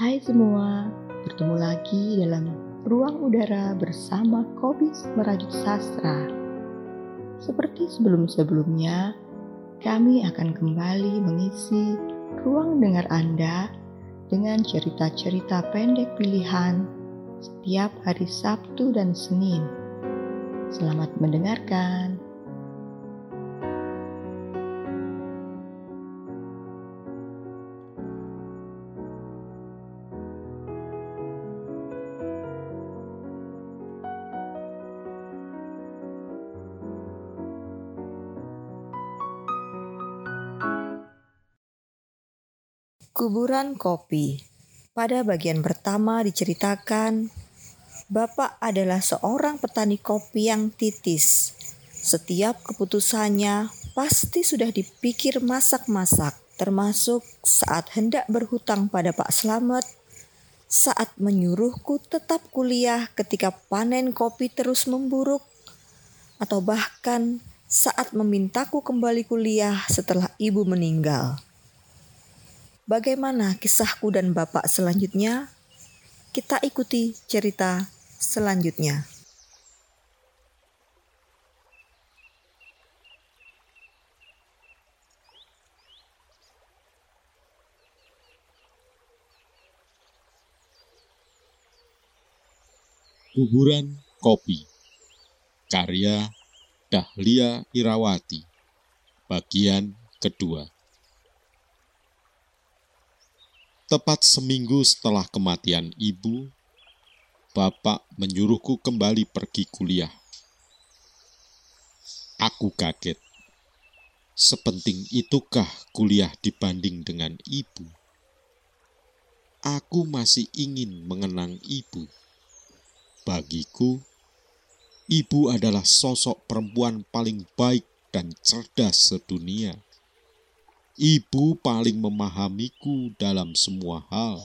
Hai semua, bertemu lagi dalam ruang udara bersama Kobis Merajut Sastra. Seperti sebelum-sebelumnya, kami akan kembali mengisi ruang dengar Anda dengan cerita-cerita pendek pilihan setiap hari Sabtu dan Senin. Selamat mendengarkan. Kuburan kopi. Pada bagian pertama diceritakan, Bapak adalah seorang petani kopi yang titis. Setiap keputusannya pasti sudah dipikir masak-masak, termasuk saat hendak berhutang pada Pak Slamet, saat menyuruhku tetap kuliah ketika panen kopi terus memburuk, atau bahkan saat memintaku kembali kuliah setelah ibu meninggal. Bagaimana kisahku dan Bapak selanjutnya? Kita ikuti cerita selanjutnya. Kuburan Kopi Karya Dahlia Irawati Bagian kedua Tepat seminggu setelah kematian ibu, bapak menyuruhku kembali pergi kuliah. Aku kaget. Sepenting itukah kuliah dibanding dengan ibu? Aku masih ingin mengenang ibu. Bagiku, ibu adalah sosok perempuan paling baik dan cerdas sedunia Ibu paling memahamiku dalam semua hal.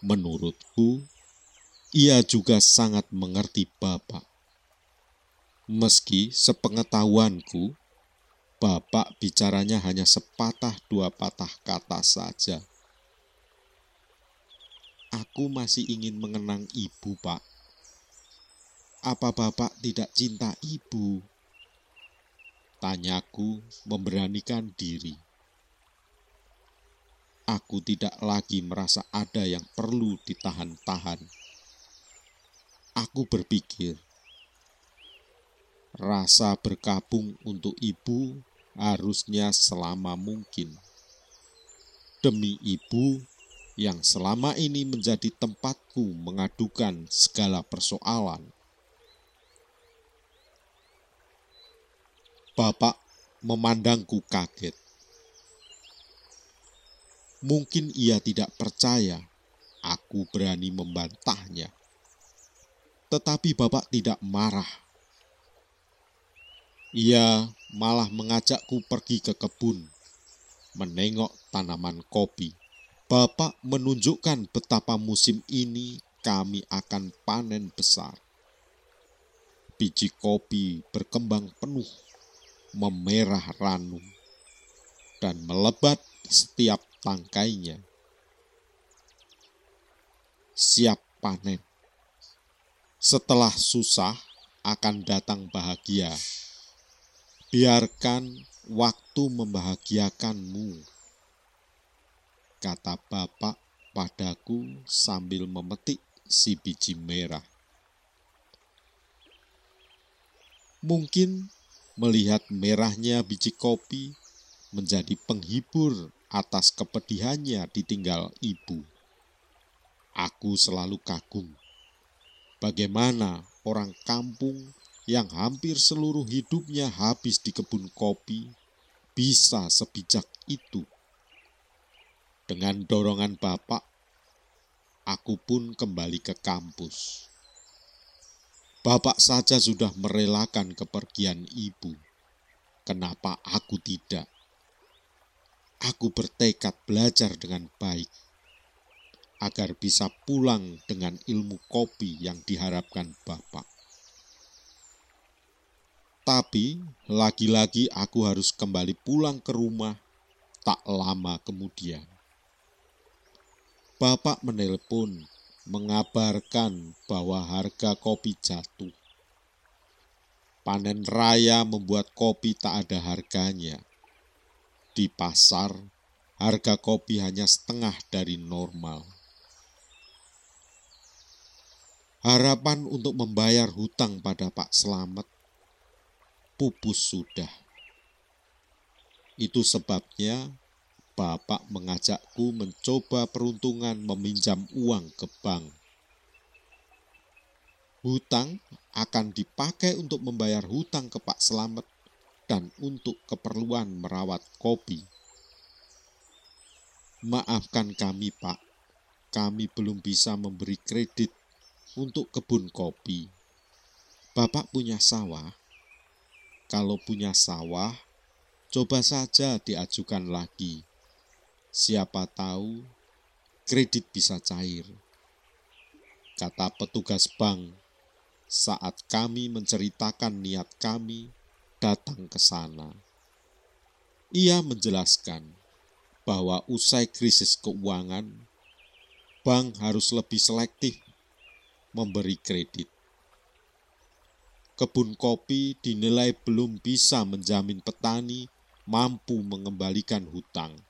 Menurutku, ia juga sangat mengerti Bapak. Meski sepengetahuanku, Bapak bicaranya hanya sepatah dua patah kata saja. Aku masih ingin mengenang ibu, Pak. Apa Bapak tidak cinta ibu? Tanyaku memberanikan diri. Aku tidak lagi merasa ada yang perlu ditahan-tahan. Aku berpikir, rasa berkabung untuk ibu harusnya selama mungkin. Demi ibu yang selama ini menjadi tempatku mengadukan segala persoalan Bapak memandangku kaget. Mungkin ia tidak percaya aku berani membantahnya. Tetapi Bapak tidak marah. Ia malah mengajakku pergi ke kebun, menengok tanaman kopi. Bapak menunjukkan betapa musim ini kami akan panen besar. Biji kopi berkembang penuh memerah ranum dan melebat setiap tangkainya. Siap panen. Setelah susah akan datang bahagia. Biarkan waktu membahagiakanmu. Kata bapak padaku sambil memetik si biji merah. Mungkin melihat merahnya biji kopi menjadi penghibur atas kepedihannya ditinggal ibu. Aku selalu kagum bagaimana orang kampung yang hampir seluruh hidupnya habis di kebun kopi bisa sebijak itu. Dengan dorongan bapak, aku pun kembali ke kampus. Bapak saja sudah merelakan kepergian ibu. Kenapa aku tidak? Aku bertekad belajar dengan baik agar bisa pulang dengan ilmu kopi yang diharapkan Bapak. Tapi lagi-lagi aku harus kembali pulang ke rumah tak lama kemudian. Bapak menelpon mengabarkan bahwa harga kopi jatuh. Panen raya membuat kopi tak ada harganya. Di pasar, harga kopi hanya setengah dari normal. Harapan untuk membayar hutang pada Pak Selamet pupus sudah. Itu sebabnya Bapak mengajakku mencoba peruntungan meminjam uang ke bank. Hutang akan dipakai untuk membayar hutang ke Pak Selamet dan untuk keperluan merawat kopi. Maafkan kami, Pak. Kami belum bisa memberi kredit untuk kebun kopi. Bapak punya sawah. Kalau punya sawah, coba saja diajukan lagi. Siapa tahu kredit bisa cair. Kata petugas bank saat kami menceritakan niat kami datang ke sana. Ia menjelaskan bahwa usai krisis keuangan, bank harus lebih selektif memberi kredit. Kebun kopi dinilai belum bisa menjamin petani mampu mengembalikan hutang.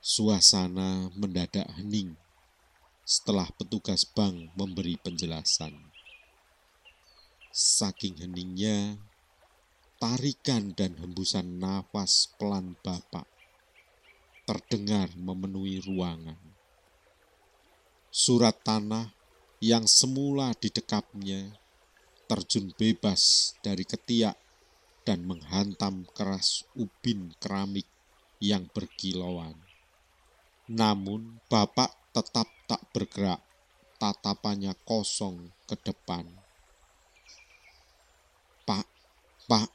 Suasana mendadak hening setelah petugas bank memberi penjelasan. Saking heningnya, tarikan dan hembusan nafas pelan bapak terdengar memenuhi ruangan. Surat tanah yang semula didekapnya terjun bebas dari ketiak dan menghantam keras ubin keramik yang berkilauan. Namun bapak tetap tak bergerak, tatapannya kosong ke depan. Pak, Pak.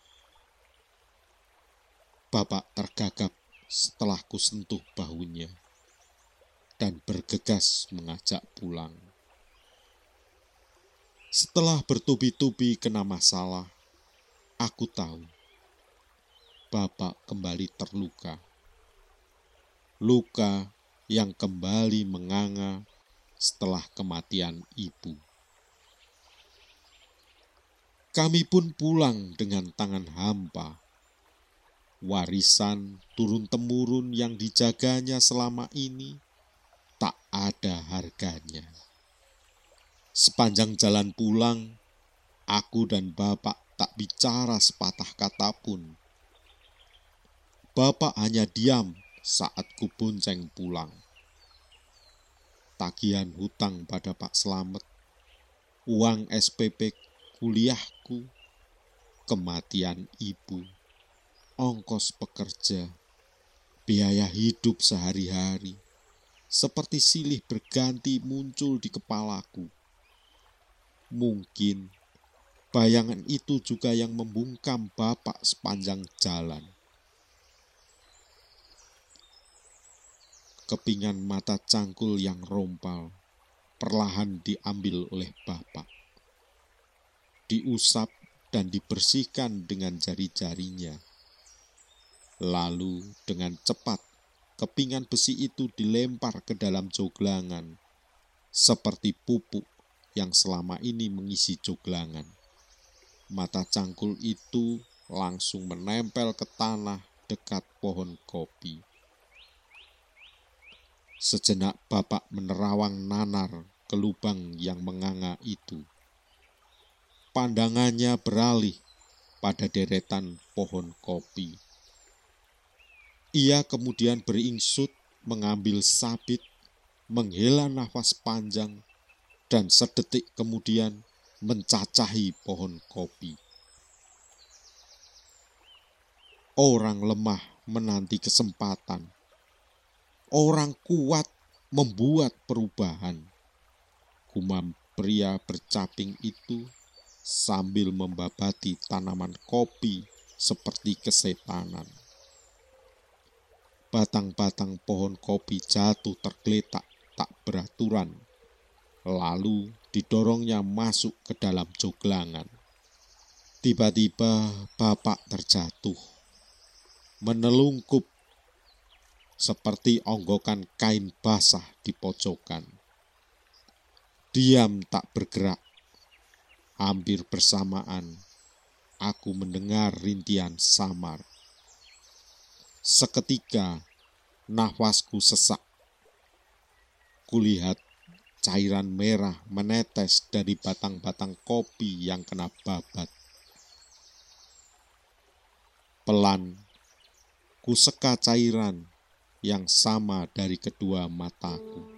Bapak tergagap setelah kusentuh bahunya dan bergegas mengajak pulang. Setelah bertubi-tubi kena masalah, aku tahu Bapak kembali terluka. Luka yang kembali menganga setelah kematian ibu. Kami pun pulang dengan tangan hampa. Warisan turun-temurun yang dijaganya selama ini tak ada harganya. Sepanjang jalan pulang, aku dan Bapak tak bicara sepatah kata pun. Bapak hanya diam saat kubonceng pulang. Tagihan hutang pada Pak Slamet, uang SPP kuliahku, kematian ibu, ongkos pekerja, biaya hidup sehari-hari, seperti silih berganti muncul di kepalaku. Mungkin bayangan itu juga yang membungkam Bapak sepanjang jalan. Kepingan mata cangkul yang rompal perlahan diambil oleh bapak. Diusap dan dibersihkan dengan jari-jarinya. Lalu dengan cepat kepingan besi itu dilempar ke dalam joglangan seperti pupuk yang selama ini mengisi joglangan. Mata cangkul itu langsung menempel ke tanah dekat pohon kopi. Sejenak bapak menerawang nanar ke lubang yang menganga itu. Pandangannya beralih pada deretan pohon kopi. Ia kemudian beringsut mengambil sabit, menghela nafas panjang, dan sedetik kemudian mencacahi pohon kopi. Orang lemah menanti kesempatan orang kuat membuat perubahan. Gumam pria bercaping itu sambil membabati tanaman kopi seperti kesetanan. Batang-batang pohon kopi jatuh tergeletak tak beraturan, lalu didorongnya masuk ke dalam joglangan. Tiba-tiba bapak terjatuh, menelungkup seperti onggokan kain basah di pojokan. Diam tak bergerak. Hampir bersamaan, aku mendengar rintian samar. Seketika, nafasku sesak. Kulihat cairan merah menetes dari batang-batang kopi yang kena babat. Pelan, ku seka cairan yang sama dari kedua mataku.